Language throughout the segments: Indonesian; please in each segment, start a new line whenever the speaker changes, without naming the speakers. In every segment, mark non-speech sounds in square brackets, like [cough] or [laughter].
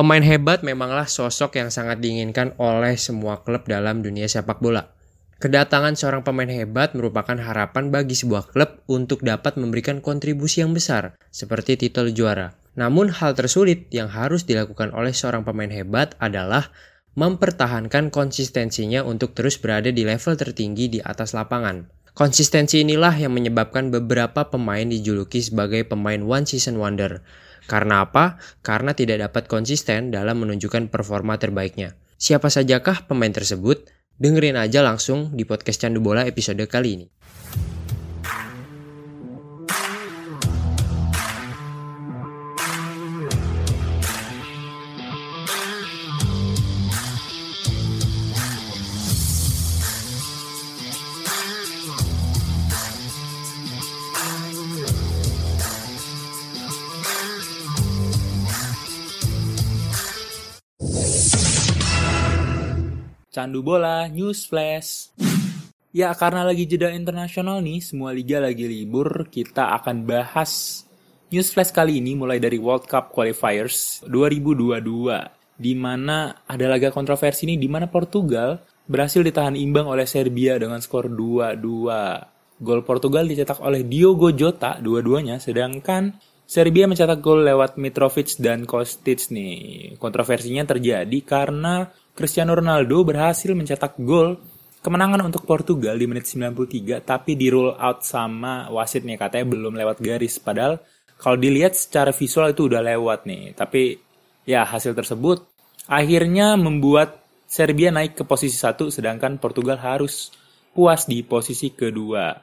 Pemain hebat memanglah sosok yang sangat diinginkan oleh semua klub dalam dunia sepak bola. Kedatangan seorang pemain hebat merupakan harapan bagi sebuah klub untuk dapat memberikan kontribusi yang besar, seperti titel juara. Namun hal tersulit yang harus dilakukan oleh seorang pemain hebat adalah mempertahankan konsistensinya untuk terus berada di level tertinggi di atas lapangan. Konsistensi inilah yang menyebabkan beberapa pemain dijuluki sebagai pemain one season wonder. Karena apa? Karena tidak dapat konsisten dalam menunjukkan performa terbaiknya. Siapa sajakah pemain tersebut? Dengerin aja langsung di podcast Candu Bola episode kali ini.
Candu Bola News Flash. Ya, karena lagi jeda internasional nih, semua liga lagi libur, kita akan bahas News Flash kali ini mulai dari World Cup Qualifiers 2022, di mana ada laga kontroversi nih, di mana Portugal berhasil ditahan imbang oleh Serbia dengan skor 2-2. Gol Portugal dicetak oleh Diogo Jota dua-duanya, sedangkan Serbia mencetak gol lewat Mitrovic dan Kostic nih. Kontroversinya terjadi karena Cristiano Ronaldo berhasil mencetak gol kemenangan untuk Portugal di menit 93 tapi di rule out sama wasit nih katanya belum lewat garis. Padahal kalau dilihat secara visual itu udah lewat nih. Tapi ya hasil tersebut akhirnya membuat Serbia naik ke posisi satu sedangkan Portugal harus puas di posisi kedua.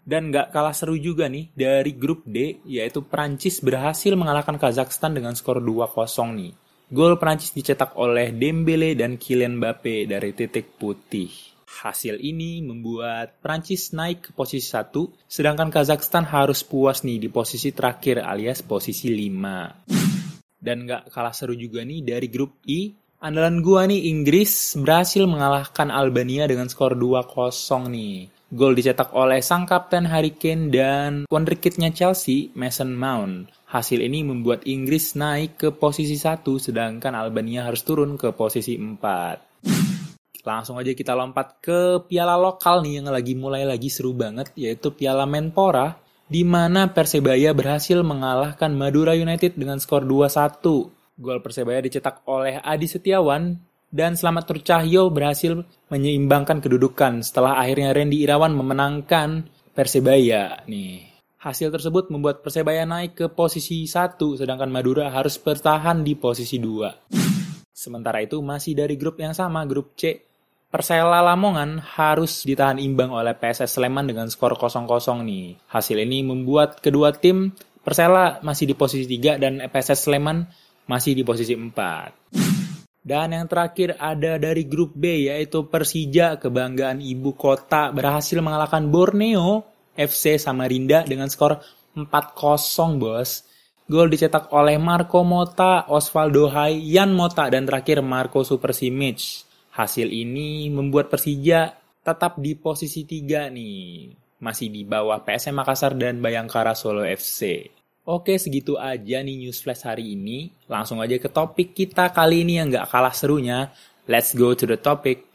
Dan gak kalah seru juga nih dari grup D yaitu Prancis berhasil mengalahkan Kazakhstan dengan skor 2-0 nih Gol Prancis dicetak oleh Dembele dan Kylian Mbappe dari titik putih. Hasil ini membuat Prancis naik ke posisi satu, sedangkan Kazakhstan harus puas nih di posisi terakhir alias posisi 5. Dan gak kalah seru juga nih dari grup I, andalan gua nih Inggris berhasil mengalahkan Albania dengan skor 2-0 nih. Gol dicetak oleh sang kapten Harry Kane dan wonderkidnya Chelsea, Mason Mount. Hasil ini membuat Inggris naik ke posisi satu, sedangkan Albania harus turun ke posisi 4. Langsung aja kita lompat ke piala lokal nih yang lagi mulai lagi seru banget, yaitu Piala Menpora, di mana Persebaya berhasil mengalahkan Madura United dengan skor 2-1. Gol Persebaya dicetak oleh Adi Setiawan dan Selamat Turcahyo berhasil menyeimbangkan kedudukan setelah akhirnya Randy Irawan memenangkan Persebaya nih. Hasil tersebut membuat Persebaya naik ke posisi 1 sedangkan Madura harus bertahan di posisi 2. Sementara itu masih dari grup yang sama, grup C. Persela Lamongan harus ditahan imbang oleh PSS Sleman dengan skor 0-0 nih. Hasil ini membuat kedua tim Persela masih di posisi 3 dan PSS Sleman masih di posisi 4. Dan yang terakhir ada dari grup B yaitu Persija kebanggaan ibu kota berhasil mengalahkan Borneo FC Samarinda dengan skor 4-0 bos. Gol dicetak oleh Marco Mota, Osvaldo Hai, Yan Mota, dan terakhir Marco Super Simic. Hasil ini membuat Persija tetap di posisi 3 nih. Masih di bawah PSM Makassar dan Bayangkara Solo FC. Oke, segitu aja nih news flash hari ini. Langsung aja ke topik kita kali ini yang gak kalah serunya. Let's go to the topic.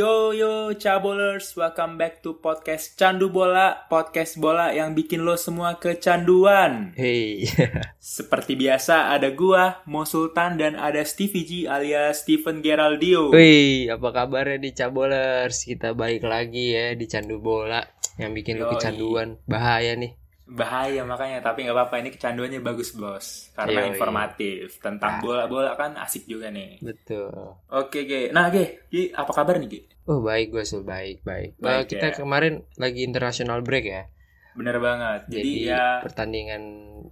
Yo yo Cabolers, welcome back to podcast Candu Bola, podcast bola yang bikin lo semua kecanduan.
Hey. [laughs]
Seperti biasa ada gua, Mo Sultan dan ada Stevie G alias Steven Geraldio.
Wih, apa kabarnya di Cabolers? Kita balik lagi ya di Candu Bola yang bikin lo kecanduan. Bahaya nih.
Bahaya makanya, tapi nggak apa-apa ini kecanduannya bagus bos, karena
Yoi.
informatif tentang bola-bola kan asik juga nih.
Betul.
Oke Ge, nah Ge, Ge apa kabar nih Ge?
Oh baik gue sul baik baik.
Baik,
Eh, kita
ya.
kemarin lagi international break ya.
Bener banget. Jadi,
Jadi,
ya
pertandingan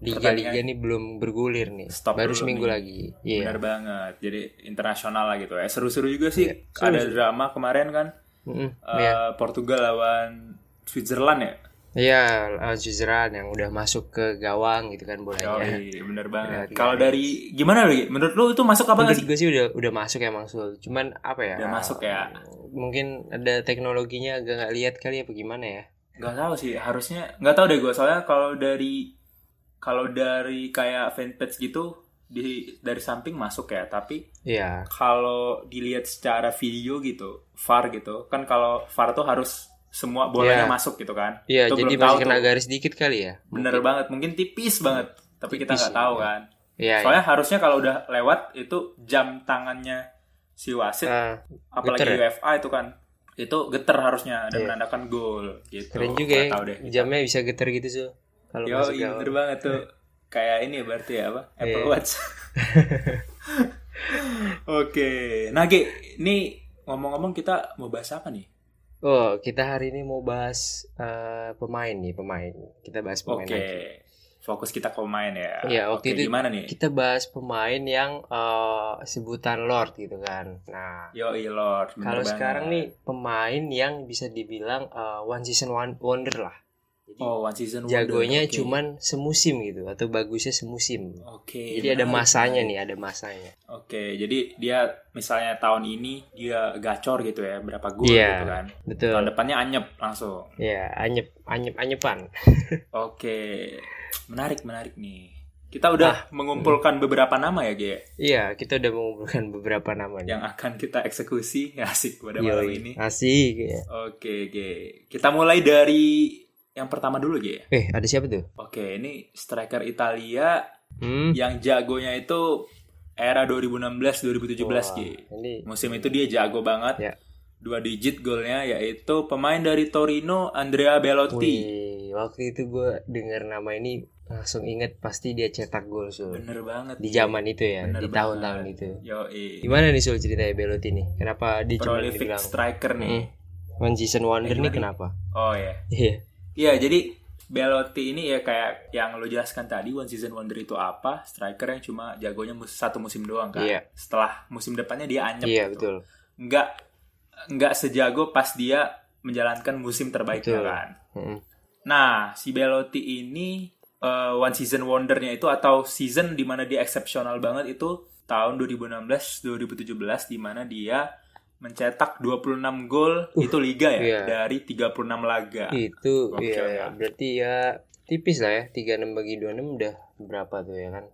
liga-liga nih belum bergulir nih.
Stop
Baru seminggu
nih.
lagi. Iya.
bener banget. Jadi internasional lah gitu ya. Seru-seru juga sih.
Iya, seru,
Ada
seru.
drama kemarin kan
Mm-mm,
eh,
iya.
Portugal lawan Switzerland ya.
Iya, Switzerland yang udah masuk ke gawang gitu kan bolanya.
Yoi, bener banget. Kalau dari gimana lagi? Menurut lu itu masuk apa nggak
Menurut
sih?
gue sih udah udah masuk emang Sul. Cuman apa ya?
Udah masuk ya.
Mungkin ada teknologinya agak nggak lihat kali apa gimana ya?
Gak tahu sih, harusnya nggak tahu deh gue. Soalnya kalau dari kalau dari kayak fanpage gitu di dari samping masuk ya, tapi
Iya.
kalau dilihat secara video gitu, VAR gitu, kan kalau VAR tuh harus semua bolanya
Iya.
masuk gitu kan.
Iya,
Itu
jadi masih kena
tuh.
garis dikit kali ya.
Bener
Mungkin.
banget, mungkin tipis banget, tapi kita
Tipis,
nggak tahu
iya.
kan.
Iya.
Soalnya harusnya kalau udah lewat itu jam tangannya si wasit,
iya. Ah,
apalagi
geter ya?
UEFA itu kan, itu geter harusnya dan
Iya.
menandakan gol gitu.
keren juga ya.
tahu deh.
Jamnya bisa geter gitu Sul. Kalau
Yo, iya bener banget tuh. Kayak ini ya berarti ya apa? Apple
Iya.
Watch. [laughs] Oke. Nah, Ge, ini ngomong-ngomong kita mau bahas apa nih?
Oh, kita hari ini mau bahas eh, pemain nih, pemain. Kita bahas pemain
Oke.
lagi.
Fokus kita ke pemain ya.
Iya, waktu
Oke,
itu
gimana nih?
Kita bahas pemain yang eh, sebutan Lord gitu kan. Nah,
Yo, Lord.
kalau sekarang nih pemain yang bisa dibilang eh, one season one wonder lah. Jadi
Oh, one season wonder.
jagonya
Oke.
cuman semusim gitu atau bagusnya semusim.
Oke.
Jadi ada masanya nih, ada masanya.
Oke, jadi dia misalnya tahun ini dia gacor gitu ya, berapa gol
Iya.
gitu kan.
Betul.
Tahun depannya anyep langsung.
Ya, anyep anyep anyepan. [laughs]
Oke. Menarik, menarik nih. Kita udah mengumpulkan beberapa nama ya, Ge,
Iya, kita udah mengumpulkan [laughs] beberapa nama nih.
yang akan kita eksekusi. [laughs] Asik pada malam
Yoi,
ini.
Asik ya.
Oke, Ge. Kita mulai dari yang pertama dulu, Ge.
Eh, ada siapa tuh?
Oke, ini striker Italia
Hmm.
yang jagonya itu era 2016-2017,
Wah,
Ge.
Ini
Musim itu dia jago banget.
Ya.
Dua digit golnya yaitu pemain dari Torino Andrea Belotti.
Wih, waktu itu gue dengar nama ini langsung inget pasti dia cetak gol Sul.
Bener banget.
Di zaman itu ya,
Bener
di tahun-tahun itu.
Yo,
Gimana nih Sul ceritanya Belotti nih? Kenapa dia cuma dibilang
striker nih.
Hmm. one season wonder
Eh,
nih kenapa?
Oh ya.
Iya.
Iya, jadi Belotti ini ya kayak yang lo jelaskan tadi one season wonder itu apa? Striker yang cuma jagonya mus- satu musim doang kan.
Iya.
Setelah musim depannya dia anyep
Iya,
gitu.
betul.
Nggak nggak sejago pas dia menjalankan musim terbaiknya
Betul.
kan.
Mm.
Nah, si Belotti ini eh, one season wondernya itu atau season di mana dia eksepsional banget itu tahun 2016-2017 di mana dia mencetak 26 gol itu liga ya
iya.
dari 36 laga.
Itu
Gokil
iya,
ya.
berarti ya tipis lah ya 36 bagi 26 udah berapa tuh ya kan?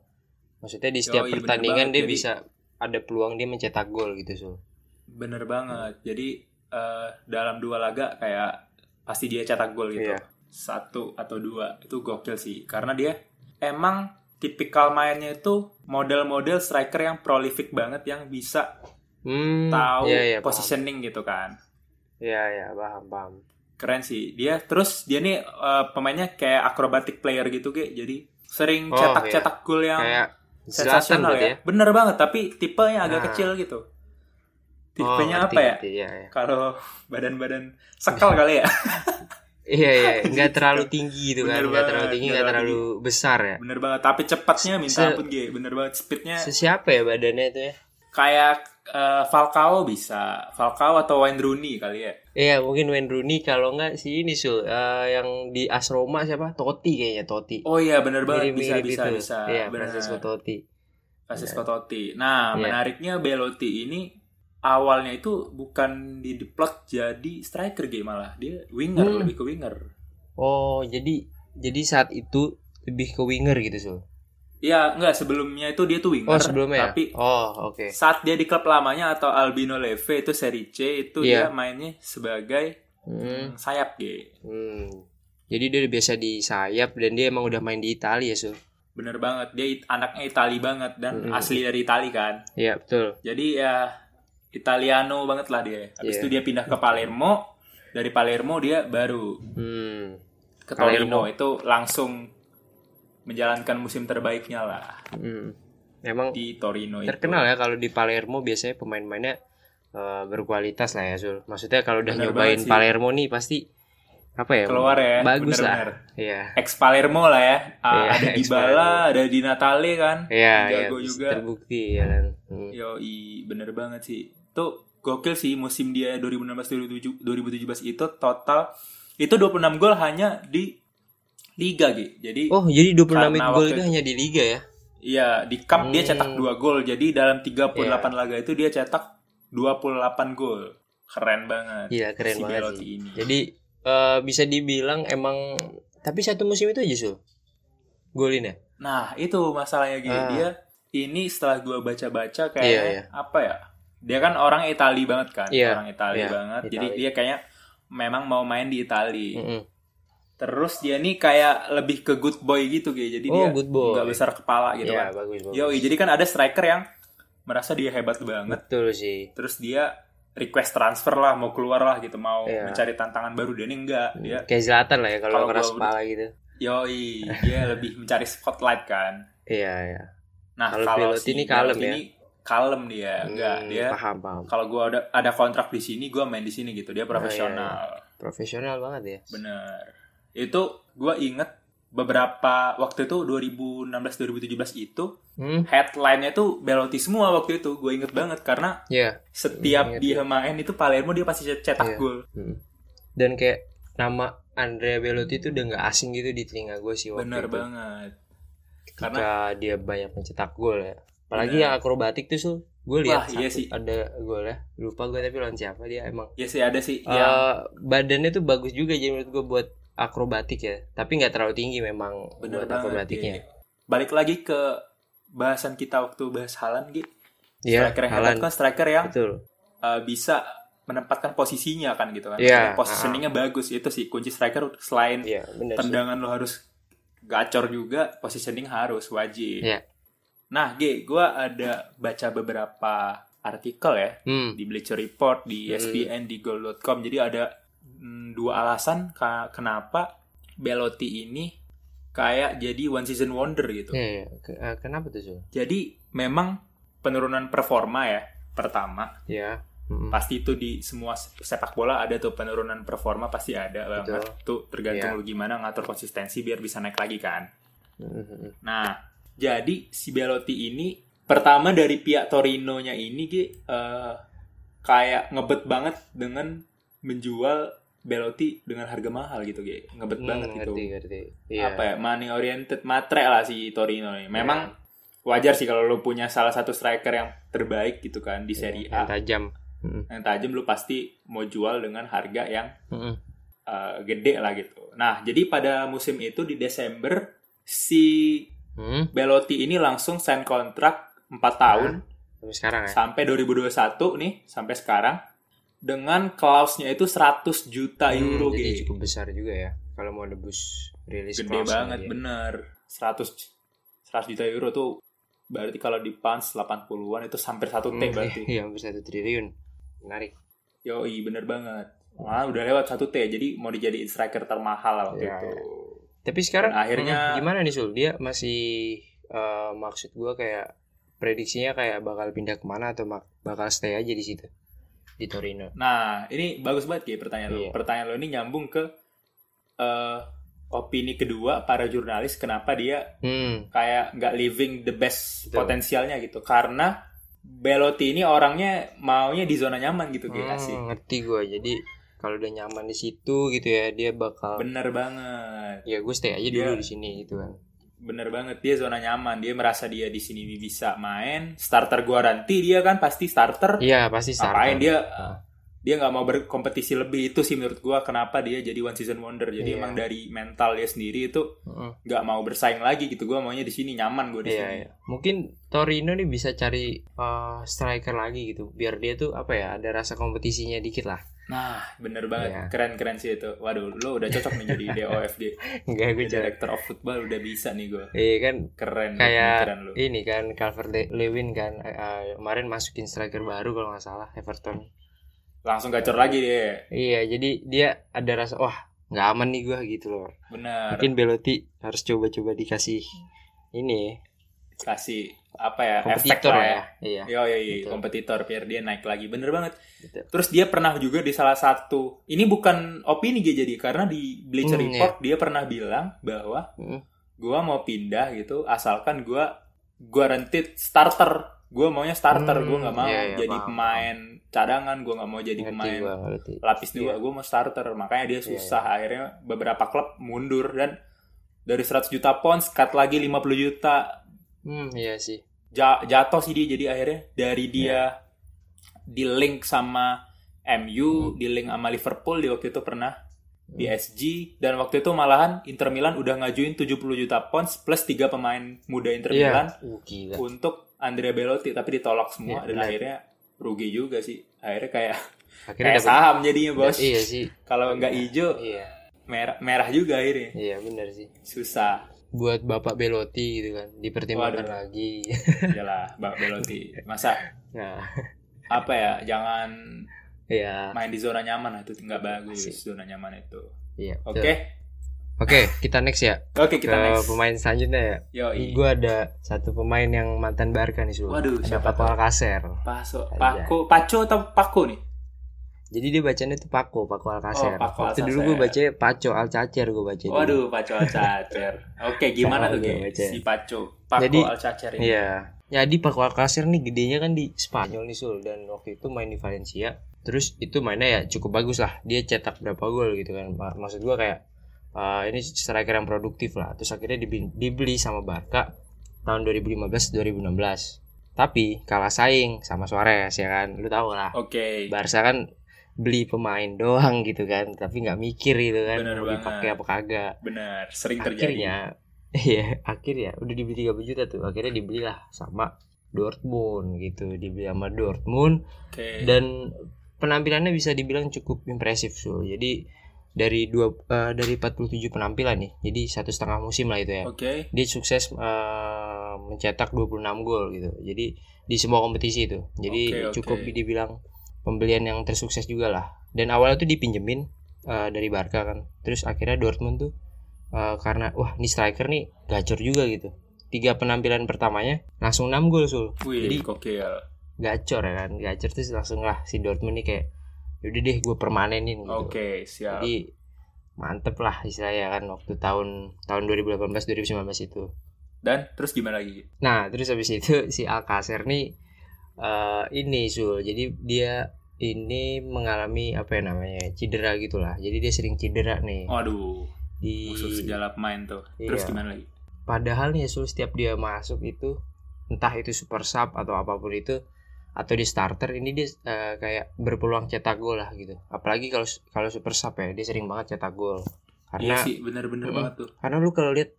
Maksudnya di setiap
Yoi, bener
pertandingan
banget.
dia
Jadi-
bisa ada peluang dia mencetak gol gitu Sul.
Bener banget. Jadi eh, dalam dua laga kayak pasti dia cetak gol gitu.
Iya.
Satu atau dua itu gokil sih. Karena dia emang tipikal mainnya itu model-model striker yang prolific banget yang bisa
Hmm,
tahu
iya, iya, paham.
positioning gitu kan.
Iya, iya, paham, paham.
Keren sih. Dia terus dia nih eh, pemainnya kayak acrobatic player gitu, Ge. Jadi sering
Oh,
cetak-cetak gol yang
Kayak
sensasional
berarti
ya. Bener banget, tapi tipenya agak
Nah.
kecil gitu.
Oh,
Tipenya
ngerti,
apa ya?
ngerti, Iya, iya.
Kalau badan-badan sekal kali ya. [laughs]
Iya, iya, [laughs] nggak terlalu tinggi gitu kan, nggak terlalu tinggi,
nggak terlalu
besar ya.
Bener banget, tapi cepatnya minta
Se-
ampun, Ge. Bener banget speednya
Siapa ya badannya itu ya?
kayak eh, Falcao bisa. Falcao atau Wayne Rooney kali ya.
Iya, mungkin Wayne Rooney kalau nggak si ini Sul, eh, yang di AS Roma siapa? Totti kayaknya, Totti.
Oh iya, bener banget bisa
Mirip-mirip
bisa
itu.
bisa.
Iya,
bener.
Francesco Totti.
Francisco Totti. Nah,
Iya.
menariknya Belotti ini awalnya itu bukan di diplot jadi striker game malah. Dia winger,
Hmm.
lebih ke winger.
Oh, jadi jadi saat itu lebih ke winger gitu Sul.
Iya, enggak sebelumnya itu dia tuh winger.
Oh, sebelumnya ya?
Tapi
Oh, oke.
saat dia di klub lamanya atau Albino Leve itu seri C itu
Iya.
dia mainnya sebagai
Hmm.
hmm, sayap G.
Hmm. Jadi dia udah biasa di sayap dan dia emang udah main di Italia ya, Sul.
Bener banget. Dia it- anaknya Itali banget dan
Mm-mm.
asli dari Itali kan.
Iya, betul.
Jadi ya Italiano banget lah dia. Habis
Iya.
itu dia pindah ke Palermo. Dari Palermo dia baru
Hmm.
ke
Palermo.
Torino itu langsung menjalankan musim terbaiknya lah
Hmm. Emang
di Torino itu.
terkenal ya kalau di Palermo biasanya pemain-pemainnya eh, berkualitas lah ya Sul. Maksudnya kalau udah
Bener
nyobain. Palermo nih pasti apa ya?
Keluar ya,
Bagus
bener-bener.
lah. Iya.
Ex Palermo lah ya. Ah,
Iya,
ada Dybala, ada Di Natale kan.
Iya, iya,
Jago
bisa
juga.
terbukti ya kan. Hmm.
Yoi, bener banget sih. Tuh gokil sih musim dia 2016 2017 itu total Itu 26 gol hanya di liga gitu. Jadi
Oh, jadi 26
Karena
gol itu
itu-
hanya di liga ya?
Iya, di cup dia
Hmm.
cetak 2 gol. Jadi dalam 38
Iya.
laga itu dia cetak 28 gol. Keren banget.
Iya, keren
si
banget
Belotti
sih.
ini.
Jadi eh, bisa dibilang emang tapi satu musim itu aja Sul. Golin ya?
Nah, itu masalahnya gini.
Ah.
Dia ini setelah gua baca-baca kayak
Iya, iya.
apa ya? Dia kan orang Itali banget kan,
Iya,
orang Itali
iya,
banget. Jadi
Itali.
dia kayaknya memang mau main di Itali.
Mm-mm.
Terus dia nih kayak lebih ke good boy gitu gitu. Jadi
Oh,
dia
good boy.
nggak besar kepala gitu
Iya,
kan.
bagus bagus.
Yoi, jadi kan ada striker yang merasa dia hebat banget.
Betul sih.
Terus dia request transfer lah, mau keluar lah gitu, mau
Iya.
mencari tantangan baru. Dia ini enggak, dia
Kayak Zlatan lah ya kalau keras kepala gitu.
yoi, [laughs] dia lebih mencari spotlight kan.
Iya, iya.
Nah,
Kalau
kalau si
ini kalem ya?
ini kalem dia, enggak
Hmm,
dia.
paham paham.
Kalau gua ada ada kontrak di sini, gua main di sini gitu. Dia profesional.
Profesional banget ya.
Bener. Itu gua inget beberapa waktu itu 2016-2017 itu
Hmm.
headline-nya tuh Belotti semua waktu itu. Gue inget banget karena
Iya.
setiap dia main itu Palermo dia pasti cetak
Iya.
gol.
Hmm. Dan kayak nama Andrea Belotti itu udah nggak asing gitu di telinga gue sih waktu
Bener
itu.
banget. Karena
Ketika dia banyak mencetak gol ya. Apalagi
Bener.
yang akrobatik tuh sul. Gue lihat
Wah, iya sih.
ada gol ya. Lupa gue tapi lawan siapa dia emang.
ya sih ada sih
Eh,
yang
badannya tuh bagus juga jadi menurut gue buat akrobatik ya. Tapi nggak terlalu tinggi memang
bener
buat
banget.
akrobatiknya.
iya. Balik lagi ke bahasan kita waktu bahas Halan gitu.
Iya,
striker
Haaland.
kan striker yang
Betul.
uh, bisa menempatkan posisinya kan gitu kan.
Iya,
Positioningnya bagus itu sih kunci striker selain
Iya, benar sih.
tendangan lo harus gacor juga, positioning harus wajib.
Iya.
Nah, G, gue ada baca beberapa artikel ya
Hmm.
di Bleacher Report, di
Hmm.
ESPN, di Goal.com. Jadi ada dua alasan kenapa Belotti ini kayak jadi one season wonder gitu.
Ke- eh, kenapa tuh Sul?
Jadi memang penurunan performa ya pertama
Ya. Hmm.
pasti itu di semua sepak bola ada tuh penurunan performa pasti ada banget. Tuh tergantung
Iya.
lu gimana ngatur konsistensi biar bisa naik lagi kan.
Hmm.
Nah, jadi si Belotti ini pertama dari pihak Torino-nya ini eh, kayak ngebet banget dengan menjual Belotti dengan harga mahal gitu Gi. Ngebet
Hmm,
banget gitu.
ngerti, ngerti. Iya.
Apa ya? Money oriented matre lah si Torino nih. Memang wajar sih kalau lu punya salah satu striker yang terbaik gitu kan di Serie
Yang
A.
tajam. Hmm.
Yang tajam lu pasti mau jual dengan harga yang
Hmm.
eh, gede lah gitu. Nah, jadi pada musim itu di Desember si
Hmm.
Belotti ini langsung sign kontrak 4 tahun
Sampai sekarang ya.
sampai 2021 nih sampai sekarang dengan klausnya itu 100 juta
Hmm,
euro
jadi
Gi.
cukup besar juga ya kalau mau nebus rilis
Gede banget
dia.
bener. 100 100 juta euro tuh berarti kalau di pounds 80-an itu hampir 1 T
Hmm,
berarti.
Iya, hampir satu triliun. Menarik.
Yoi, bener banget. Wah, udah lewat 1 T. Jadi mau dijadiin striker termahal lah waktu
Iya,
itu.
Tapi sekarang
Dan akhirnya-
hmm, gimana nih Sul? Dia masih eh, maksud gua kayak prediksinya kayak bakal pindah ke mana atau bakal stay aja di situ di Torino.
Nah, ini bagus banget ya pertanyaan lo.
Iya.
Pertanyaan lo ini nyambung ke eh, opini kedua para jurnalis kenapa dia
Hmm.
kayak nggak living the best
Betul.
potensialnya gitu. Karena Belotti ini orangnya maunya di zona nyaman gitu
Hmm,
kayak sih.
ngerti gua. Jadi kalau udah nyaman di situ gitu ya, dia bakal
Bener banget.
ya gue stay aja dulu di sini gitu kan.
Bener banget dia zona nyaman. Dia merasa dia di sini bisa main. Starter garanti dia kan pasti starter.
Iya, pasti starter.
Apain dia
Ah.
dia nggak mau berkompetisi lebih itu sih menurut gua kenapa dia jadi one season wonder. Jadi
Iya.
emang dari mental dia sendiri itu nggak mau bersaing lagi gitu. Gua maunya di sini nyaman gue di
Iya,
sini.
iya. Mungkin Torino nih bisa cari eh, striker lagi gitu, biar dia tuh apa ya, ada rasa kompetisinya dikit lah.
Nah, bener banget.
Iya.
Keren-keren sih itu. Waduh, lo udah cocok nih jadi [laughs] DOFD.
Enggak gue.
Director of Football udah bisa nih gue.
Iya kan
Keren.
kayak
keren lo.
ini kan Calvert Lewin kan eh, kemarin masukin striker baru kalau nggak salah Everton.
Langsung gacor lagi dia.
Iya, jadi dia ada rasa wah nggak aman nih gua gitu loh.
Bener.
Mungkin Belotti harus coba-coba dikasih ini
Kasih apa ya? efek
kompetitor
lah
ya. Iya.
Yo, yo, yo,
Betul.
kompetitor biar dia naik lagi. Bener banget.
Gitu.
Terus dia pernah juga di salah satu, ini bukan opini dia jadi karena di Bleacher
Hmm,
Report dia pernah bilang bahwa
Hmm.
gua mau pindah gitu asalkan gua guaranteed starter gue maunya starter
Hmm,
gue nggak mau
iya, iya,
jadi
paham,
pemain cadangan gue nggak mau jadi
Ngerti
pemain
gua, ngerti.
lapis dua
Iya.
gue mau starter makanya dia susah akhirnya beberapa klub mundur dan dari 100 juta pounds cut lagi 50 juta
Hmm, iya sih.
Ja- jatuh sih dia jadi akhirnya dari dia
Iya.
di link sama MU
Hmm.
di link sama Liverpool di waktu itu pernah PSG dan waktu itu malahan Inter Milan udah ngajuin 70 juta pounds plus tiga pemain muda Inter Milan
Iya. Uh, gila.
untuk Andrea Belotti tapi ditolak semua
Iya,
dan akhirnya rugi juga sih akhirnya kayak
Akhirnya
kayak
dapat
saham jadinya bos
Iya sih.
kalau nggak hijau
Iya.
merah merah juga akhirnya
Iya, benar sih.
susah
Buat Bapak Belotti gitu kan, dipertimbangkan
Waduh.
lagi. [laughs]
Yalah, Mbak Belotti masa
nah,
apa ya jangan
iya.
main di zona nyaman itu nggak bagus
Asik.
zona nyaman itu
Iya.
oke
betul. Oke, kita next ya.
oke
Ke
kita next
pemain selanjutnya ya.
Yoi.
Gue ada satu pemain yang mantan Barca nih, Sul.
Waduh,
ada
siapa
Paco? Alcacer.
Paso. Paco Paco atau Paco nih
Jadi dia bacanya tuh Paco, Paco Alcacer.
Oh, Paco
Waktu
Alcacer.
dulu gue baca Paco Alcacer gue baca.
waduh Paco Alcacer oke gimana tuh
gue baca.
si Paco Paco
Jadi-
Alcacer ini
Iya. Jadi Paco Alcacer nih gedenya kan di Spanyol nih Sul dan waktu itu main di Valencia. Terus itu mainnya ya cukup bagus lah. Dia cetak berapa gol gitu kan. Ma- Maksud gua kayak eh, ini striker yang produktif lah. Terus akhirnya dibeli sama Barca tahun 2015-2016. Tapi kalah saing sama Suarez ya kan. Lu tahu lah.
oke
Barca kan beli pemain doang gitu kan, tapi nggak mikir gitu kan
Bener
mau dipakai apa kagak.
benar sering terjadi
Akhirnya [laughs] Iya, akhirnya udah dibeli 30 juta tuh. Akhirnya dibelilah sama Dortmund gitu. Dibeli sama Dortmund
oke
dan penampilannya bisa dibilang cukup impresif so. Jadi dari dua eh, dari 47 penampilan nih. Jadi satu setengah musim lah itu ya.
oke
Dia sukses eh, mencetak 26 gol gitu. Jadi di semua kompetisi itu. Jadi
oke.
cukup dibilang pembelian yang tersukses juga lah. Dan awalnya tuh dipinjemin eh, dari Barca kan. Terus akhirnya Dortmund tuh eh, karena wah ini striker nih gacor juga gitu. Tiga penampilan pertamanya langsung 6 gol sul.
wih
Jadi
gokil
gacor ya kan. Gacor terus langsung lah si Dortmund nih kayak yaudah deh gue permanenin gitu.
oke siap
Jadi mantep lah istilahnya kan waktu tahun tahun 2018 2019 itu.
dan terus gimana lagi
Nah, terus habis itu si Alcacer nih eh ini Sul. Jadi dia ini mengalami apa ya namanya? cedera gitulah. Jadi dia sering cedera nih
waduh
di
segala pemain tuh terus
Iya.
gimana lagi
padahal nih Sul setiap dia masuk itu entah itu super sub atau apa pun itu atau di starter ini dia eh, kayak berpeluang cetak gol lah gitu. Apalagi kalau kalau super sub ya, dia sering banget cetak gol.
iya
Karena
sih bener-bener
Mm-mm.
banget tuh
karena lu kalau lihat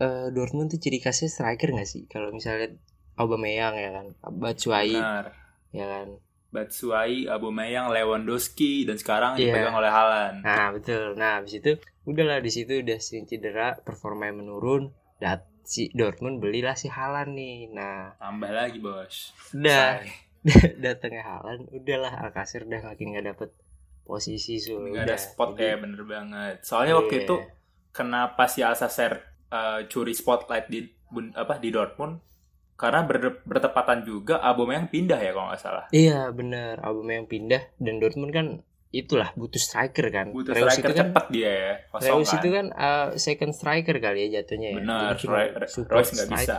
eh, Dortmund tuh ciri khasnya striker gak sih? Kalau misalnya lihat Aubameyang ya kan, Batshuayi ya kan.
Batshuayi, Aubameyang, Lewandowski dan sekarang
Iya.
dipegang oleh Haaland.
Nah betul. Nah habis itu udahlah di situ udah sering cedera, performanya menurun. Dat si Dortmund belilah si Haaland nih. Nah
Tambah lagi, Bos.
udah [laughs] datangnya Haaland, udahlah Alcacer udah makin nggak dapet posisi sul.
nggak ada spot
Jadi,
ya, bener banget. Soalnya waktu
iya.
itu kenapa si Alcacer uh, curi spotlight di apa di Dortmund? Karena ber- bertepatan juga Aubameyang pindah ya kalau nggak salah.
Iya bener, Aubameyang pindah dan Dortmund kan itulah butuh striker kan.
Butuh
Reus
striker
itu kan
cepat dia ya, kosong
Reus
kan.
itu kan uh, second striker kali ya jatuhnya ya.
Benar, Reus nggak bisa.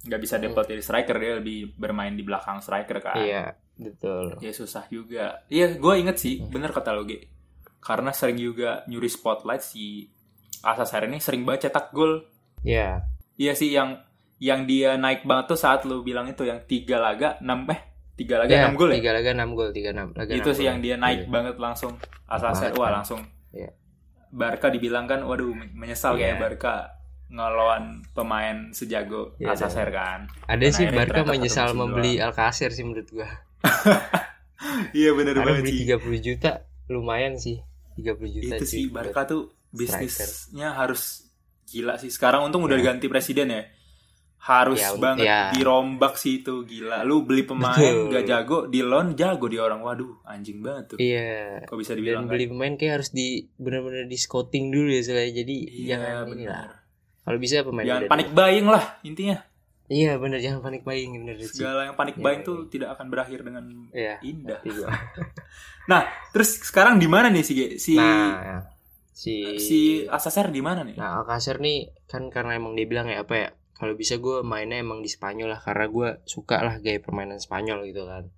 Nggak bisa default jadi striker dia lebih bermain di belakang striker kan.
Iya betul.
Ya susah juga. Iya, gue inget sih,
Hmm.
bener kata lo. Karena sering juga nyuri spotlight si Alcacer ini sering banget cetak gol.
Iya.
Iya sih yang yang dia naik banget tuh saat lu bilang itu yang tiga laga enam eh tiga laga
Iya,
enam gol ya.
Tiga laga enam gol, tiga enam laga
itu sih yang dia naik
Iya.
banget langsung Alcacer
Banget
wah
kan.
langsung.
Iya.
Barca dibilang kan, waduh menyesal
Iya.
kayak Barca ngelawan pemain sejago
Iya,
Alcacer kan.
Ada
Dan
sih Barca menyesal membeli Alcacer sih menurut gua. [laughs]
Iya
Karena
banget
beli
sih.
30 juta lumayan sih. 30 juta
Itu sih Barca tuh bisnisnya harus gila sih. Sekarang untung udah diganti presiden ya. Harus
Ya,
banget
ya.
dirombak sih itu gila. Lu beli pemain
Betul.
gak jago, di loan jago di orang. Waduh, anjing banget tuh.
Iya.
Kok bisa
Dan
dibilang kan?
beli pemain kayak harus di benar-benar di scouting dulu ya soalnya. Jadi
Iya,
jangan
benar.
inilah. Kalau bisa pemain
Jangan panik
dulu.
buying lah intinya.
Iya benar jangan panik buying benar sih.
Segala yang panik
Iya,
buying
iya.
tuh tidak akan berakhir dengan
Iya.
indah.
gua. [laughs]
Terus sekarang di mana nih si si
Nah, si
si Alcacer di mana nih?
Nah, Alcacer nih kan karena emang dia bilang ya apa ya kalau bisa gue mainnya emang di Spanyol lah karena gue suka lah gaya permainan Spanyol gitu kan.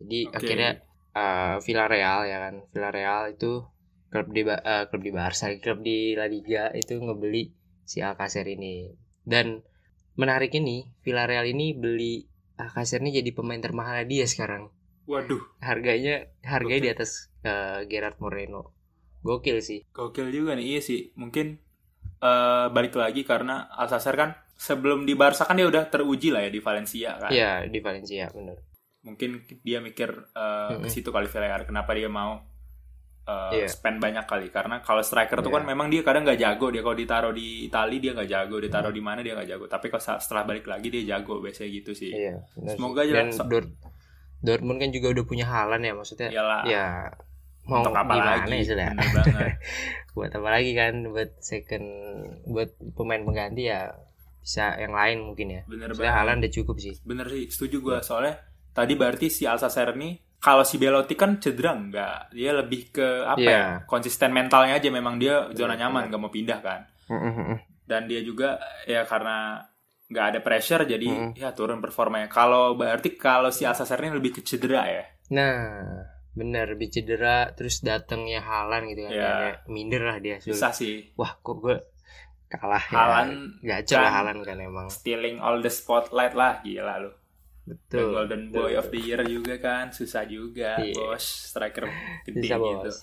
Jadi
Oke.
akhirnya uh, Villarreal ya kan. Villarreal itu klub di eh, klub di Barca klub di La Liga itu ngebeli si Alcacer ini. Dan menarik ini Villarreal ini beli Alcacer ini jadi pemain termahal dia sekarang.
Waduh,
harganya harganya
Gokil.
di atas eh, Gerard Moreno. Gokil sih.
Gokil juga nih. Iya sih, mungkin eh, balik lagi karena Alcacer kan sebelum di Barca kan dia udah teruji lah ya di Valencia kan.
Iya di Valencia bener
Mungkin dia mikir eh, ke
Mm-mm.
situ kali Villarreal kenapa dia mau eh,
Iya.
spend banyak kali karena kalau striker tuh
Iya.
kan memang dia kadang nggak jago dia kalau ditaruh di Itali dia nggak jago ditaruh di mana dia nggak jago tapi kalau setelah balik lagi dia jago biasanya gitu sih
Iya, benar sih.
Semoga aja
Dan
so-
Dor- Dortmund kan juga udah punya Halan ya maksudnya.
Iyalah.
Ya mau
Untuk apa
gimana
lagi?
ya [laughs] buat apa lagi kan buat second buat pemain pengganti ya bisa yang lain mungkin ya.
Bener
Maksudnya
banget.
Halan udah cukup sih.
Bener sih, setuju gue soalnya tadi berarti si Alcacer nih kalau si Belotti kan cedera enggak, dia lebih ke apa
Iya.
ya konsisten mentalnya aja memang dia zona
Bener,
nyaman
bener.
nggak mau pindah kan,
Mm-mm.
dan dia juga ya karena nggak ada pressure jadi
Mm.
ya turun performanya. Kalau berarti kalau si Alcacer ini lebih ke cedera ya,
Nah, bener lebih cedera terus datangnya Halan gitu kan.
Iya.
Kayak minder lah dia.
susah sih.
Wah, kok gue kalah ya. Gacor lah
kan-
Halan kan emang.
Stealing all the spotlight lah, gila lu. The
Betul.
Golden Boy
betul.
of the Year juga kan, susah juga,
Iya.
bos. Striker gede
Bisa,
gitu.
Bos.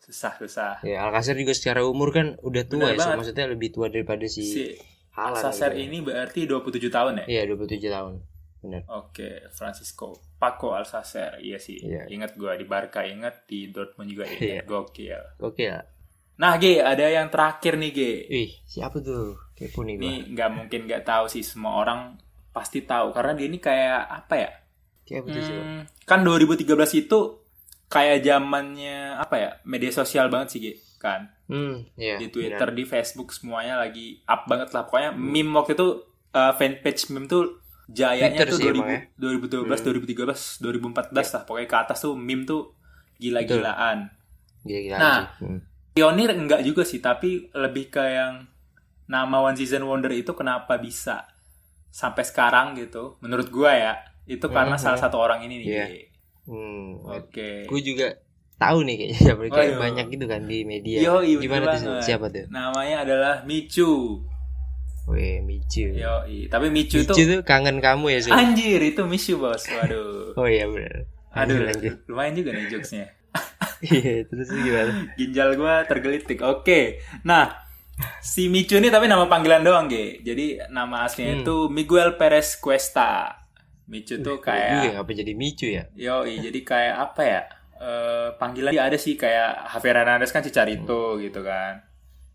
Susah, susah.
Ya, Alcacer juga secara umur kan udah tua
Bener
ya, so-
banget.
maksudnya lebih tua daripada si,
Si
Haaland.
Alcacer
gitu.
ini berarti 27 tahun ya?
Iya, 27 tahun. Bener.
Oke, Francisco Paco Alcacer, iya sih.
Iya.
Ingat gua di Barca, ingat di Dortmund juga
Iya.
ingat. Gokil.
Oke ya.
Nah, G, ada yang terakhir nih, G.
Ih, siapa tuh? Kepo nih.
Ini nggak mungkin nggak tahu sih semua orang pasti tahu karena dia ini kayak apa ya?
Siapa tuh siapa?
Hmm, kan 2013 itu kayak zamannya apa ya? Media sosial banget sih, G. Kan.
Hmm, iya.
Di Twitter, di Facebook semuanya lagi up banget lah. Pokoknya meme waktu itu uh, fanpage meme tuh jayanya
Twitter
tuh
sih
2000,
emang ya.
2012, 2013, 2014 lah. Pokoknya ke atas tuh meme tuh gila-gilaan.
Gila-gilaan
Nah.
sih. Hmm.
Pionir enggak juga sih, tapi lebih ke yang nama One Season Wonder itu kenapa bisa sampai sekarang gitu. Menurut gua ya, itu karena
Mhm.
salah satu orang ini nih.
Iya. Hmm,
Oke.
gue juga tahu nih kayaknya siapa kayak
Waduh.
banyak gitu kan di media.
Yoi, bener
Gimana tuh
banget.
siapa tuh?
Namanya adalah Michu.
Weh, Michu.
Yoi, tapi Michu,
Michu
tuh
tuh kangen kamu ya, Sul?
anjir itu Michu bos. Waduh. [laughs]
Oh iya benar.
Aduh,
lanjut.
lumayan juga nih jokesnya.
Iya, terus gimana?
Ginjal gua tergelitik. Oke. Nah, si Michu ini tapi nama panggilan doang, Ge. Jadi nama aslinya
Hmm.
itu Miguel Perez Cuesta. Michu tuh kayak
ngapa jadi Michu ya?
Yoi, jadi kayak apa ya? Eh panggilan dia ada sih kayak Javier Hernandez kan Cicarito gitu kan.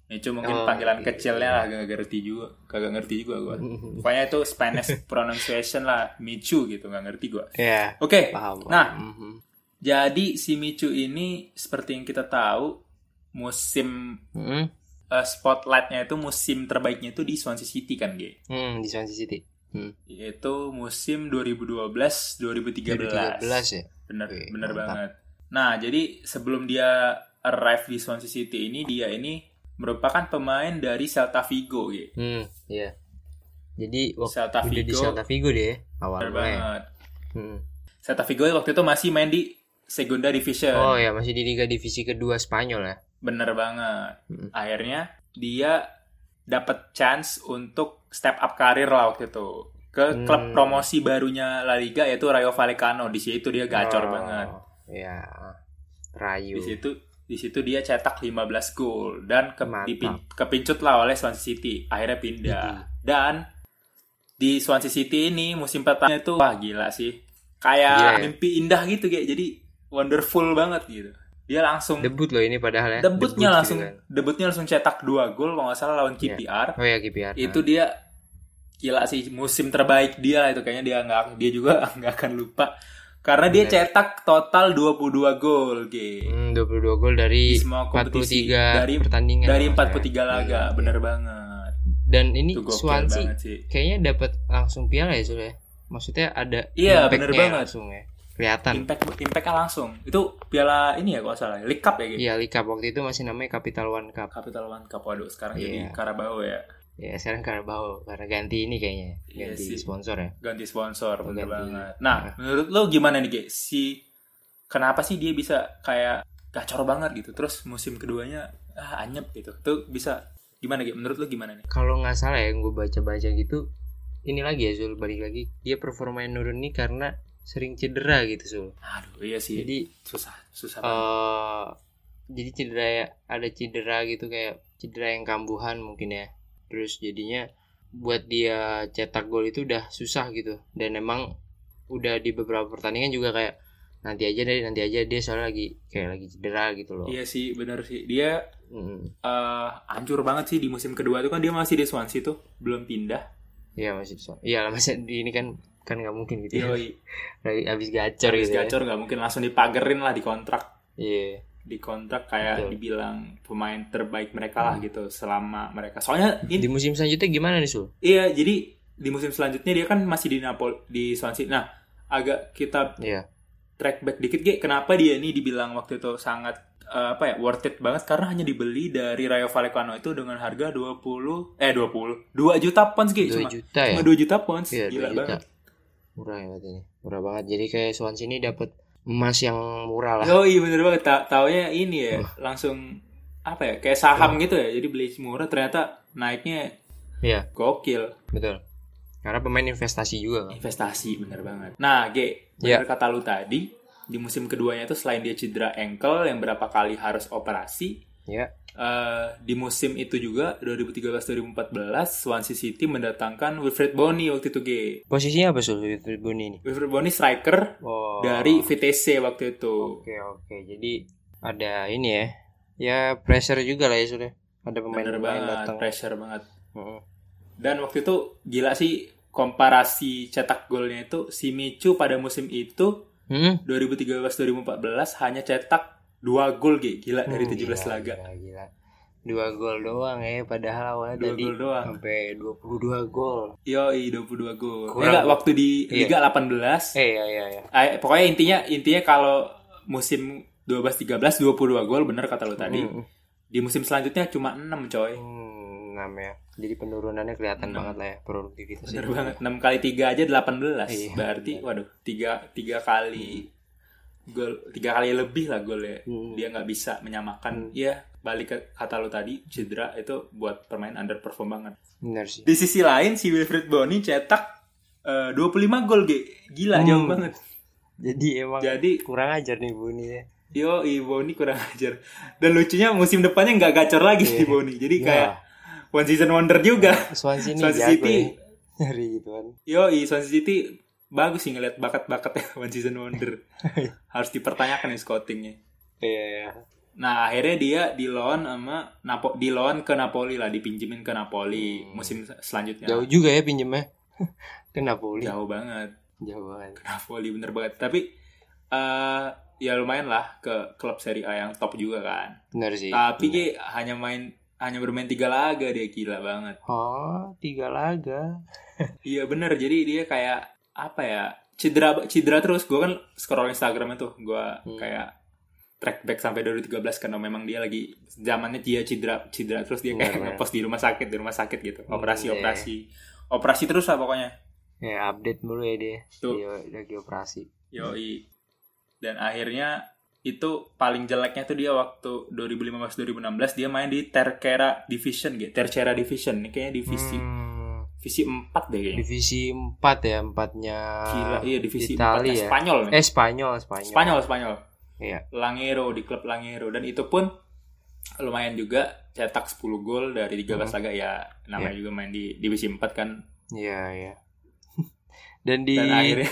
Michu mungkin
Oh,
panggilan
iya.
kecilnya lah gak ngerti juga, kagak ngerti juga gua. [laughs] Pokoknya itu Spanish pronunciation lah, Michu gitu, gak ngerti gua.
Ya,
Oke.
paham.
Nah,
Mhm.
Jadi si Michu ini seperti yang kita tahu musim
Mhm.
eh, spotlightnya itu musim terbaiknya itu di Swansea City kan, G.
Hmm, di Swansea City. Hmm.
Yaitu musim 2012-2013.
2013 ya?
Bener,
Wih,
bener
mantap.
banget. Nah, jadi sebelum dia arrive di Swansea City ini, dia ini merupakan pemain dari Celta Vigo, G.
Hmm, iya. Jadi waktu
Celta
udah di
Vigo.
Celta Vigo deh ya,
Bener
awalnya.
banget.
Hmm.
Celta Vigo waktu itu masih main di Segunda Division.
Oh ya, masih di Liga Divisi kedua Spanyol ya.
Bener banget.
Mm.
Akhirnya dia dapat chance untuk step up karir lah waktu itu ke
Hmm.
klub promosi barunya La Liga yaitu Rayo Vallecano. Di situ dia gacor
Oh,
banget.
Ya. Rayu.
Di situ di situ dia cetak 15 gol dan ke, dipin- kepincut lah oleh Swansea City. Akhirnya pindah.
Widih.
Dan di Swansea City ini musim pertama itu wah gila sih. Kayak
ya?
mimpi indah gitu kayak jadi wonderful banget gitu. Dia langsung
Debut loh ini padahal ya.
debutnya
Debut
langsung
gitu kan.
debutnya langsung cetak dua gol kalau nggak salah lawan
Iya.
KPR
Oh ya KPR.
itu dia gila sih musim terbaik dia itu kayaknya dia nggak dia juga [laughs] nggak akan lupa karena dia
Bener.
cetak total 22 gol G
Hmm, 22 gol dari
di semua kompetisi
43
dari
pertandingan.
dari
kalau nggak
43
salah.
laga
Iya,
bener
iya.
banget
Dan ini Swansea kayaknya dapat langsung piala ya Sul ya. Maksudnya ada
Iya, bener banget.
langsung ya. Kelihatan.
impact impactnya langsung itu piala ini ya kalau salah League Cup ya gitu
Iya, Liga waktu itu masih namanya Capital One Cup.
Capital One Cup waduh sekarang
Iya.
jadi Carabao ya
Ya sekarang Carabao karena ganti ini kayaknya,
Iya
ganti
sih.
sponsor ya.
ganti sponsor bener
ganti.
banget. Nah, menurut lo gimana nih, Ge? Si kenapa sih dia bisa kayak gacor banget gitu. Terus musim keduanya ah anyep gitu. Tuh bisa gimana, Ge? Menurut lo gimana nih?
Kalau nggak salah ya, gue baca-baca gitu, ini lagi ya Zul balik lagi, dia performanya nurun nih karena sering cedera gitu Zul.
Aduh, iya sih.
Jadi
susah, susah banget.
eh jadi cedera ya, ada cedera gitu kayak cedera yang kambuhan mungkin ya. Terus jadinya buat dia cetak gol itu udah susah gitu. Dan emang udah di beberapa pertandingan juga kayak nanti aja deh, nanti aja dia soalnya lagi kayak lagi cedera gitu loh.
Iya sih, bener sih. Dia
Mm.
eh hancur banget sih di musim kedua tuh kan dia masih di Swansea tuh, belum pindah.
Iya masih so. Iya lah masih di ini kan kan nggak mungkin gitu. ya.
Yoi, [laughs]
Lagi habis gacor
habis
gitu. ya.
gacor nggak mungkin langsung dipagerin lah di kontrak.
Iya.
Di kontrak kayak
Betul.
dibilang pemain terbaik mereka lah gitu selama mereka. Soalnya ini
Di musim selanjutnya gimana nih Sul?
Iya, jadi di musim selanjutnya dia kan masih di Napoli di Swansea. Nah, agak kita
Iya.
track back dikit, Ge. Kenapa dia ini dibilang waktu itu sangat eh, apa ya, worth it banget karena hanya dibeli dari Rayo Vallecano itu dengan harga 20 eh 20 2 juta pounds, Ge.
2
Cuma
juta ya?
cuma 2 juta pounds.
Iya, 2
Gila
juta.
banget.
Murah ya ini. Murah banget. Jadi kayak Swansea ini dapat emas yang murah lah.
Oh iya bener banget. Ta taunya ini ya,
Oh.
langsung apa ya, kayak saham gitu ya. Jadi beli murah ternyata naiknya
Iya,
gokil.
betul. Karena pemain investasi juga kan.
Investasi bener banget. Nah, G, bener kata lu tadi, di musim keduanya itu selain dia cedera ankle yang berapa kali harus operasi,
Ya.
eh, di musim itu juga 2013-2014 Swansea City mendatangkan Wilfred Bony waktu itu G.
Posisinya apa Sul Wilfried Bony ini?
Wilfred Bony striker
Oh.
dari VTC waktu itu.
Oke, oke. Jadi ada ini ya. Ya pressure juga lah ya Sul ya. Ada
Bener
pemain-pemain
banget,
datang.
pressure banget. Dan waktu itu gila sih komparasi cetak golnya itu si Michu pada musim itu
Hmm?
2013-2014 hanya cetak 2 gol G. Gila dari
Hmm,
17
gila,
laga.
Gila, gila. Dua gol doang ya, padahal awalnya
Dua
tadi
gol doang.
sampai 22 gol.
Yoi 22 gol.
Kurang.
Enggak waktu di
Iya.
Liga 18.
Eh, iya iya iya.
eh, pokoknya intinya intinya kalau musim 12-13 22 gol bener kata lu tadi.
Hmm,
Di musim selanjutnya cuma 6 coy.
Hmm, enam ya. Jadi penurunannya kelihatan
Enam.
banget lah ya produktivitasnya.
Bener banget. 6 kali 3 aja 18.
Iya,
Berarti waduh 3 3 kali gol 3 kali lebih lah golnya.
Hmm.
Dia nggak bisa menyamakan ya balik ke kata lu tadi cedera itu buat pemain underperform banget.
Bener sih.
Di sisi lain si Wilfried Bony cetak eh, 25 gol G. Gila
Hmm.
jauh banget.
Jadi emang
Jadi
kurang ajar nih Buni ya.
Yo, Boni kurang ajar. Dan lucunya musim depannya nggak gacor lagi si Boni. Jadi
Iya.
kayak one season wonder juga.
Swansea [laughs]
Swansea City.
ya. Nyari gitu kan.
Yo, Swansea City bagus sih ngeliat bakat-bakatnya one season wonder. [laughs] Harus dipertanyakan nih scoutingnya.
Iya iya.
Nah, akhirnya dia di loan sama Napo di loan ke Napoli lah, dipinjemin ke Napoli
Hmm.
musim selanjutnya.
Jauh juga ya pinjemnya. [laughs] Ke Napoli.
Jauh banget
Jauh banget.
ke Napoli bener banget. Tapi eh ya lumayan lah ke klub Serie A yang top juga kan.
Bener sih.
Tapi
Bener.
dia hanya main hanya bermain tiga laga dia gila banget.
Oh, tiga laga. [laughs]
Iya bener jadi dia kayak apa ya cedera cedera terus. Gue kan scroll Instagram itu. Gue
Hmm.
kayak track back sampai 2013 karena memang dia lagi zamannya dia cedera cedera terus. Dia kayak ngepost di rumah sakit di rumah sakit gitu.
Hmm,
operasi
iya.
operasi. Operasi terus lah pokoknya.
Ya update mulu ya dia.
Tuh.
Dia lagi operasi.
yoi. Dan akhirnya itu paling jeleknya tuh dia waktu 2015-2016 dia main di Tercera Division gitu. Tercera Division. Ini kayaknya divisi
Hmm,
divisi 4 deh kayaknya
divisi 4 ya, empatnya
Gila, iya divisi
Itali
4
ya.
Spanyol nih.
Eh Spanyol, Spanyol.
Spanyol, Spanyol.
Iya.
Langero di klub Langero dan itu pun lumayan juga cetak 10 gol dari 13
Hmm.
laga ya namanya juga main di divisi 4 kan
Iya, iya. [laughs] Dan di
dan akhirnya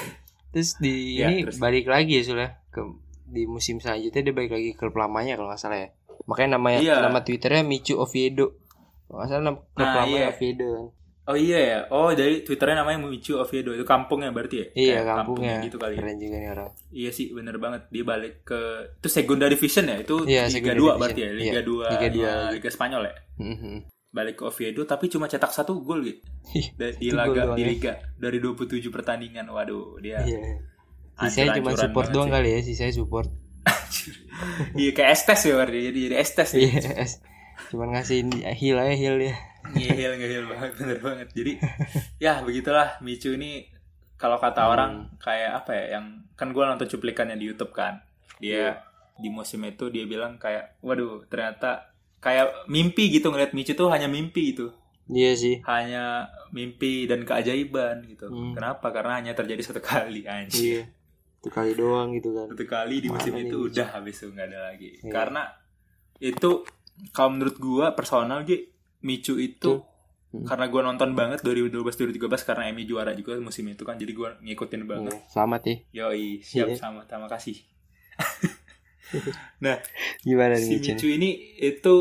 terus di [laughs]
Ya,
ini
terus.
balik lagi ya sudah ke di musim selanjutnya dia balik lagi ke klub lamanya kalau nggak salah ya. Makanya namanya
Iya.
nama Twitternya Michu Oviedo. Kalau nggak salah nama klub
Nah,
lamanya
iya.
Oviedo kan.
Oh iya ya oh dari twitternya namanya Michu Oviedo itu kampungnya berarti ya
Iya,
Kayak
kampungnya.
gitu kali ya
Keren juga nih orang.
iya sih bener banget dia balik ke itu Segunda Division ya itu
Iya,
Liga
Segunda
2
Division.
berarti ya Liga
Iya,
2
Liga dua
ya,
lagi.
Liga Spanyol ya
Mhm.
balik ke Oviedo tapi cuma cetak satu gol gitu di laga di
ya.
liga dari 27 pertandingan waduh dia
Iya. Sisanya cuma support doang
sih.
kali ya, sisanya support. [laughs]
iya kayak estes ya berarti jadi jadi estes nih.
Iya. Cuman ngasih heal aja heal ya
ngehil ngehil banget bener banget. Jadi ya begitulah Micu ini kalau kata
Hmm.
orang kayak apa ya yang kan gue nonton cuplikannya di YouTube kan. Dia
Iya.
di musim itu dia bilang kayak waduh ternyata kayak mimpi gitu ngeliat Micu tuh hanya mimpi itu.
Iya sih.
Hanya mimpi dan keajaiban gitu.
Hmm.
kenapa? Karena hanya terjadi satu kali anjir
iya. Itu kali doang gitu kan.
Satu kali di musim
Mana
itu udah habis itu nggak ada lagi.
Iya.
karena itu kalau menurut gua personal Gi Micu itu
Hmm.
karena gua nonton banget 2012 2013 karena Emmy juara juga musim itu kan jadi gua ngikutin banget
Iya, selamat ya
yoi siap
Iya.
sama terima kasih [laughs] nah
gimana
si
nih Cen?
Micu ini itu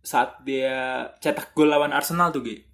saat dia cetak gol lawan Arsenal tuh Gi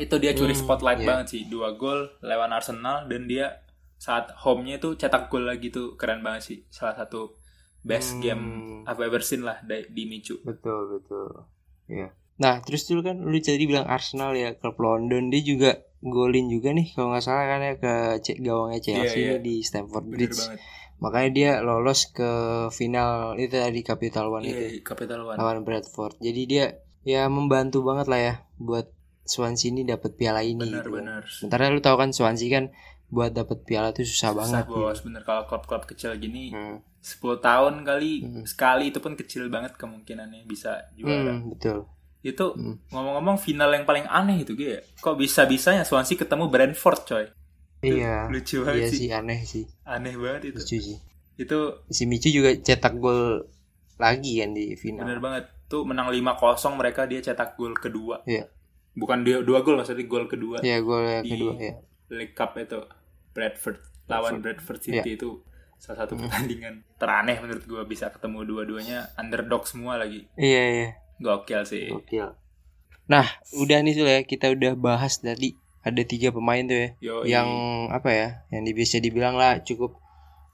itu dia curi
Hmm,
spotlight
iya.
banget sih dua gol lawan Arsenal dan dia saat home-nya tuh cetak gol lagi tuh keren banget sih salah satu best
Hmm.
game I've ever seen lah di, di Micu.
Betul betul. Iya. Nah terus dulu kan lu tadi bilang Arsenal ya klub London dia juga golin juga nih kalau nggak salah kan ya ke C- gawangnya Chelsea
Iya, iya.
nih di Stamford
bener
Bridge.
banget.
Makanya dia lolos ke final itu tadi Capital One itu
iya Capital One.
Lawan Bradford. Jadi dia ya membantu banget lah ya buat Swansea ini dapat piala ini
bener
gitu.
bener.
Sementara lu tahu kan Swansea kan buat dapat piala itu susah, banget.
Susah, bos. Bener kalau klub-klub kecil gini
Hmm.
10 tahun kali
Hmm.
sekali itu pun kecil banget kemungkinannya bisa juara.
Hmm, betul.
Itu
Hmm.
ngomong-ngomong final yang paling aneh itu ya kok bisa bisanya Swansea ketemu Brentford coy?
Iya.
lucu banget
iya
sih.
sih aneh sih.
Aneh banget itu.
Lucu sih.
Itu
si Michu juga cetak gol lagi kan di final.
Bener banget. Tuh menang 5-0 mereka dia cetak gol kedua.
Iya.
bukan dia dua gol maksudnya gol kedua.
Iya gol yang kedua ya
League Cup itu Bradford lawan Bradford City
Iya.
itu salah satu
Hmm.
pertandingan teraneh menurut gua bisa ketemu dua-duanya underdog semua lagi
iya iya
gokil sih
Gokil. Nah, udah nih Sul ya, kita udah bahas tadi ada tiga pemain tuh ya,
Yo,
yang apa ya, yang bisa dibilang lah cukup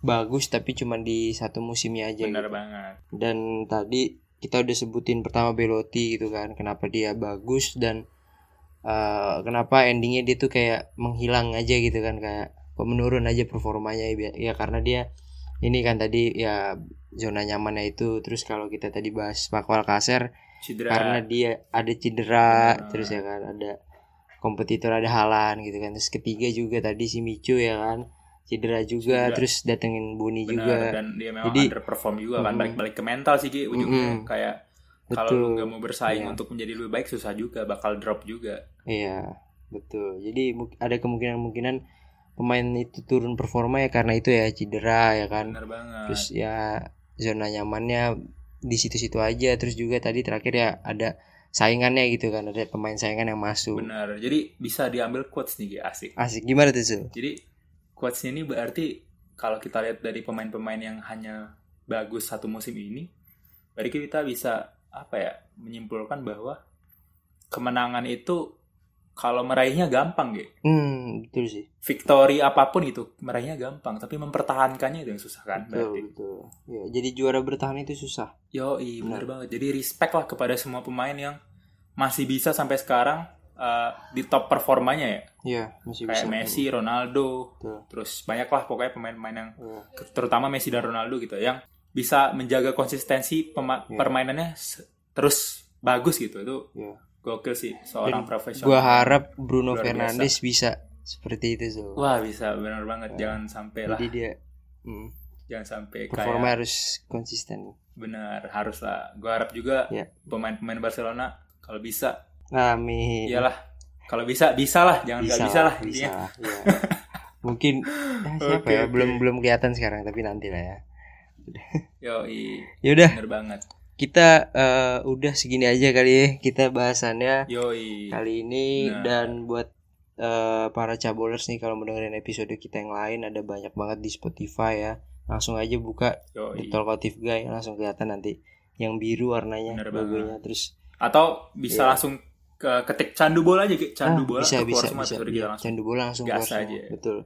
bagus tapi cuma di satu musimnya aja.
bener
gitu.
banget
Dan tadi kita udah sebutin pertama Belotti gitu kan, kenapa dia bagus dan eh, kenapa endingnya dia tuh kayak menghilang aja gitu kan, kayak kok menurun aja performanya ya, ya karena dia ini kan tadi ya zona nyamannya itu terus kalau kita tadi bahas Pakwal Kaser
cedera
karena dia ada cedera
Benar.
terus ya kan ada kompetitor ada halan gitu kan terus ketiga juga tadi si Micu ya kan cedera juga
Cedera.
terus datengin Buni
bener
juga
dan dia memang
Jadi-
underperform juga kan
Mm-mm.
balik-balik ke mental sih Ki ujungnya
Mm-mm.
kayak kalau lu nggak mau bersaing
Iya.
untuk menjadi lebih baik susah juga bakal drop juga
iya betul jadi ada kemungkinan kemungkinan pemain itu turun performa ya karena itu ya cedera ya kan.
Bener banget.
Terus ya zona nyamannya di situ-situ aja. Terus juga tadi terakhir ya ada saingannya gitu kan ada pemain saingan yang masuk.
Bener jadi bisa diambil quotes nih asik.
Asik. Gimana tuh Sul?
Jadi quotesnya ini berarti kalau kita lihat dari pemain-pemain yang hanya bagus satu musim ini, berarti kita bisa apa ya menyimpulkan bahwa kemenangan itu kalau meraihnya gampang gitu.
hmm betul sih
Victory apa pun itu meraihnya gampang, tapi mempertahankannya itu yang susah kan
Betul,
berarti.
betul. Ya, jadi juara bertahan itu susah.
Yo, bener banget. Jadi respect lah kepada semua pemain yang masih bisa sampai sekarang uh, di top performanya ya.
Iya, masih
Kayak
bisa.
Messi, Ronaldo,
Betul.
terus banyak lah pokoknya pemain-pemain yang
Iya.
terutama Messi dan Ronaldo gitu yang bisa menjaga konsistensi
Iya.
permainannya terus bagus gitu itu
Iya.
Gokil sih seorang profesional
Gua harap Bruno. Fernandes bisa seperti itu, Zul.
wah bisa benar banget jangan sampai lah
Jadi dia hmm,
jangan sampai
performa
kayak
harus konsisten.
benar harus lah gua harap juga
Iya.
pemain-pemain Barcelona kalau bisa
Amin.
iyalah kalau bisa bisa lah jangan nggak bisa, lah
bisa lah, iya. [laughs] Mungkin eh, siapa
Oke,
ya? Belum belum kelihatan sekarang, tapi nanti lah ya.
yo
Yaudah,
bener banget
kita eh, udah segini aja kali ya kita bahasannya
yo
kali ini.
Nah.
dan buat eh, para cabolers nih kalau mendengarin episode kita yang lain ada banyak banget di Spotify ya. Langsung aja buka
yo
The Talkative Guy langsung kelihatan nanti yang biru warnanya
Bener
logonya terus
atau bisa
Iya.
langsung ke ketik candu bola aja candu
ah,
bola
bisa bisa
semua
bisa.
episode
Iya,
kita langsung.
candu bola langsung
Gas aja.
betul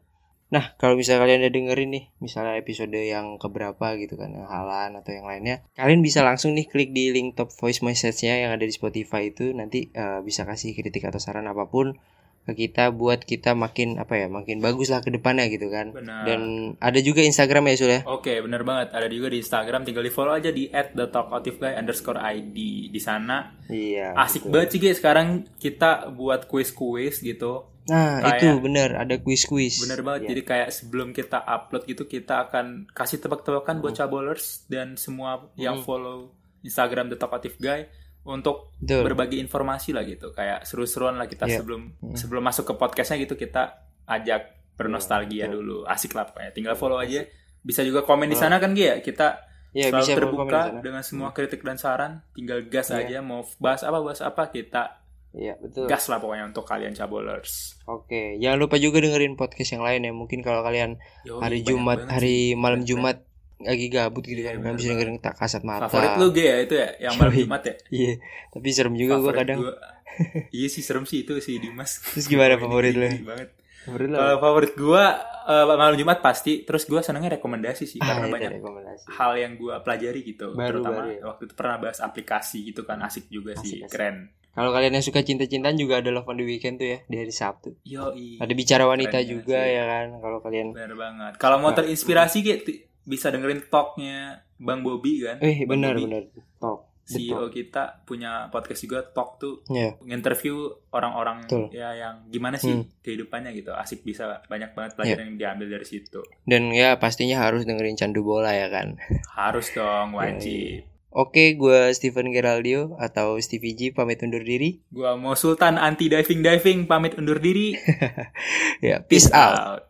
nah kalau misalnya kalian udah dengerin nih misalnya episode yang keberapa gitu kan yang halan atau yang lainnya kalian bisa langsung nih klik di link top voice message-nya yang ada di Spotify itu. Nanti eh, bisa kasih kritik atau saran apa pun ke kita buat kita makin apa ya makin bagus lah ke depannya gitu kan
Benar.
dan ada juga Instagram ya Sul ya
Oke, bener banget. Ada juga di Instagram, tinggal di follow aja di @thetalkativeguy underscore id. Di sana
iya
asik banget sih guys. Sekarang kita buat quiz-quiz gitu.
nah
Kayak-
itu bener ada quiz quiz
Bener banget. Jadi kayak sebelum kita upload gitu, kita akan kasih tebak-tebakan buat cabolers dan semua yang follow Instagram The Talkative Guy untuk
Betul.
berbagi informasi lah gitu. Kayak seru-seruan lah kita
Iya.
sebelum sebelum masuk ke podcastnya gitu kita ajak bernostalgia dulu. Asik lah pokoknya. Tinggal follow aja. Bisa juga komen di sana kan Gi ya. Kita
Iya,
selalu
bisa
terbuka dengan semua kritik dan saran. Tinggal gas aja mau bahas apa bahas apa kita
iya betul
gas lah pokoknya untuk kalian cabolers.
oke jangan lupa juga dengerin podcast yang lain ya mungkin kalau kalian
Yoi,
hari Jumat hari malam Jumat lagi gabut gitu kan bisa dengerin tak kasat mata
Favorit lu Ge ya itu ya yang malam. Jumat ya.
iya tapi serem juga gue
Favorit
kadang
gua- [laughs] iya sih serem sih itu si Dimas.
Terus gimana favorit lu?
banget.
Favorit lo
Kalau favorit gua eh, malam Jumat pasti. Terus gua senengnya rekomendasi sih
ah,
karena banyak
rekomendasi
hal yang gua pelajari gitu.
Baru-
Terutama
baru ya.
waktu itu pernah bahas aplikasi gitu kan asik juga sih,
Asik,
keren.
kalau kalian yang suka cinta-cintaan juga ada Love on the Weekend tuh ya di hari Sabtu
Yo,
ada bicara wanita
Keren
juga
sih.
ya kan kalau kalian
Bener banget. Kalau mau terinspirasi Ge, ti- bisa dengerin talknya Bang Bobby kan.
eh benar benar. Top
CEO kita punya podcast juga talk tuh
ya.
Nginterview orang-orang ya yang gimana sih
Hmm.
kehidupannya gitu. Asik bisa banyak banget pelajaran yang diambil dari situ.
Dan ya pastinya harus dengerin candu bola ya kan?
Harus dong wajib.
Oke, gue Steven Geraldio atau Stevie G pamit undur diri.
gua mau Sultan anti diving diving pamit undur diri. [laughs]
Ya, peace out.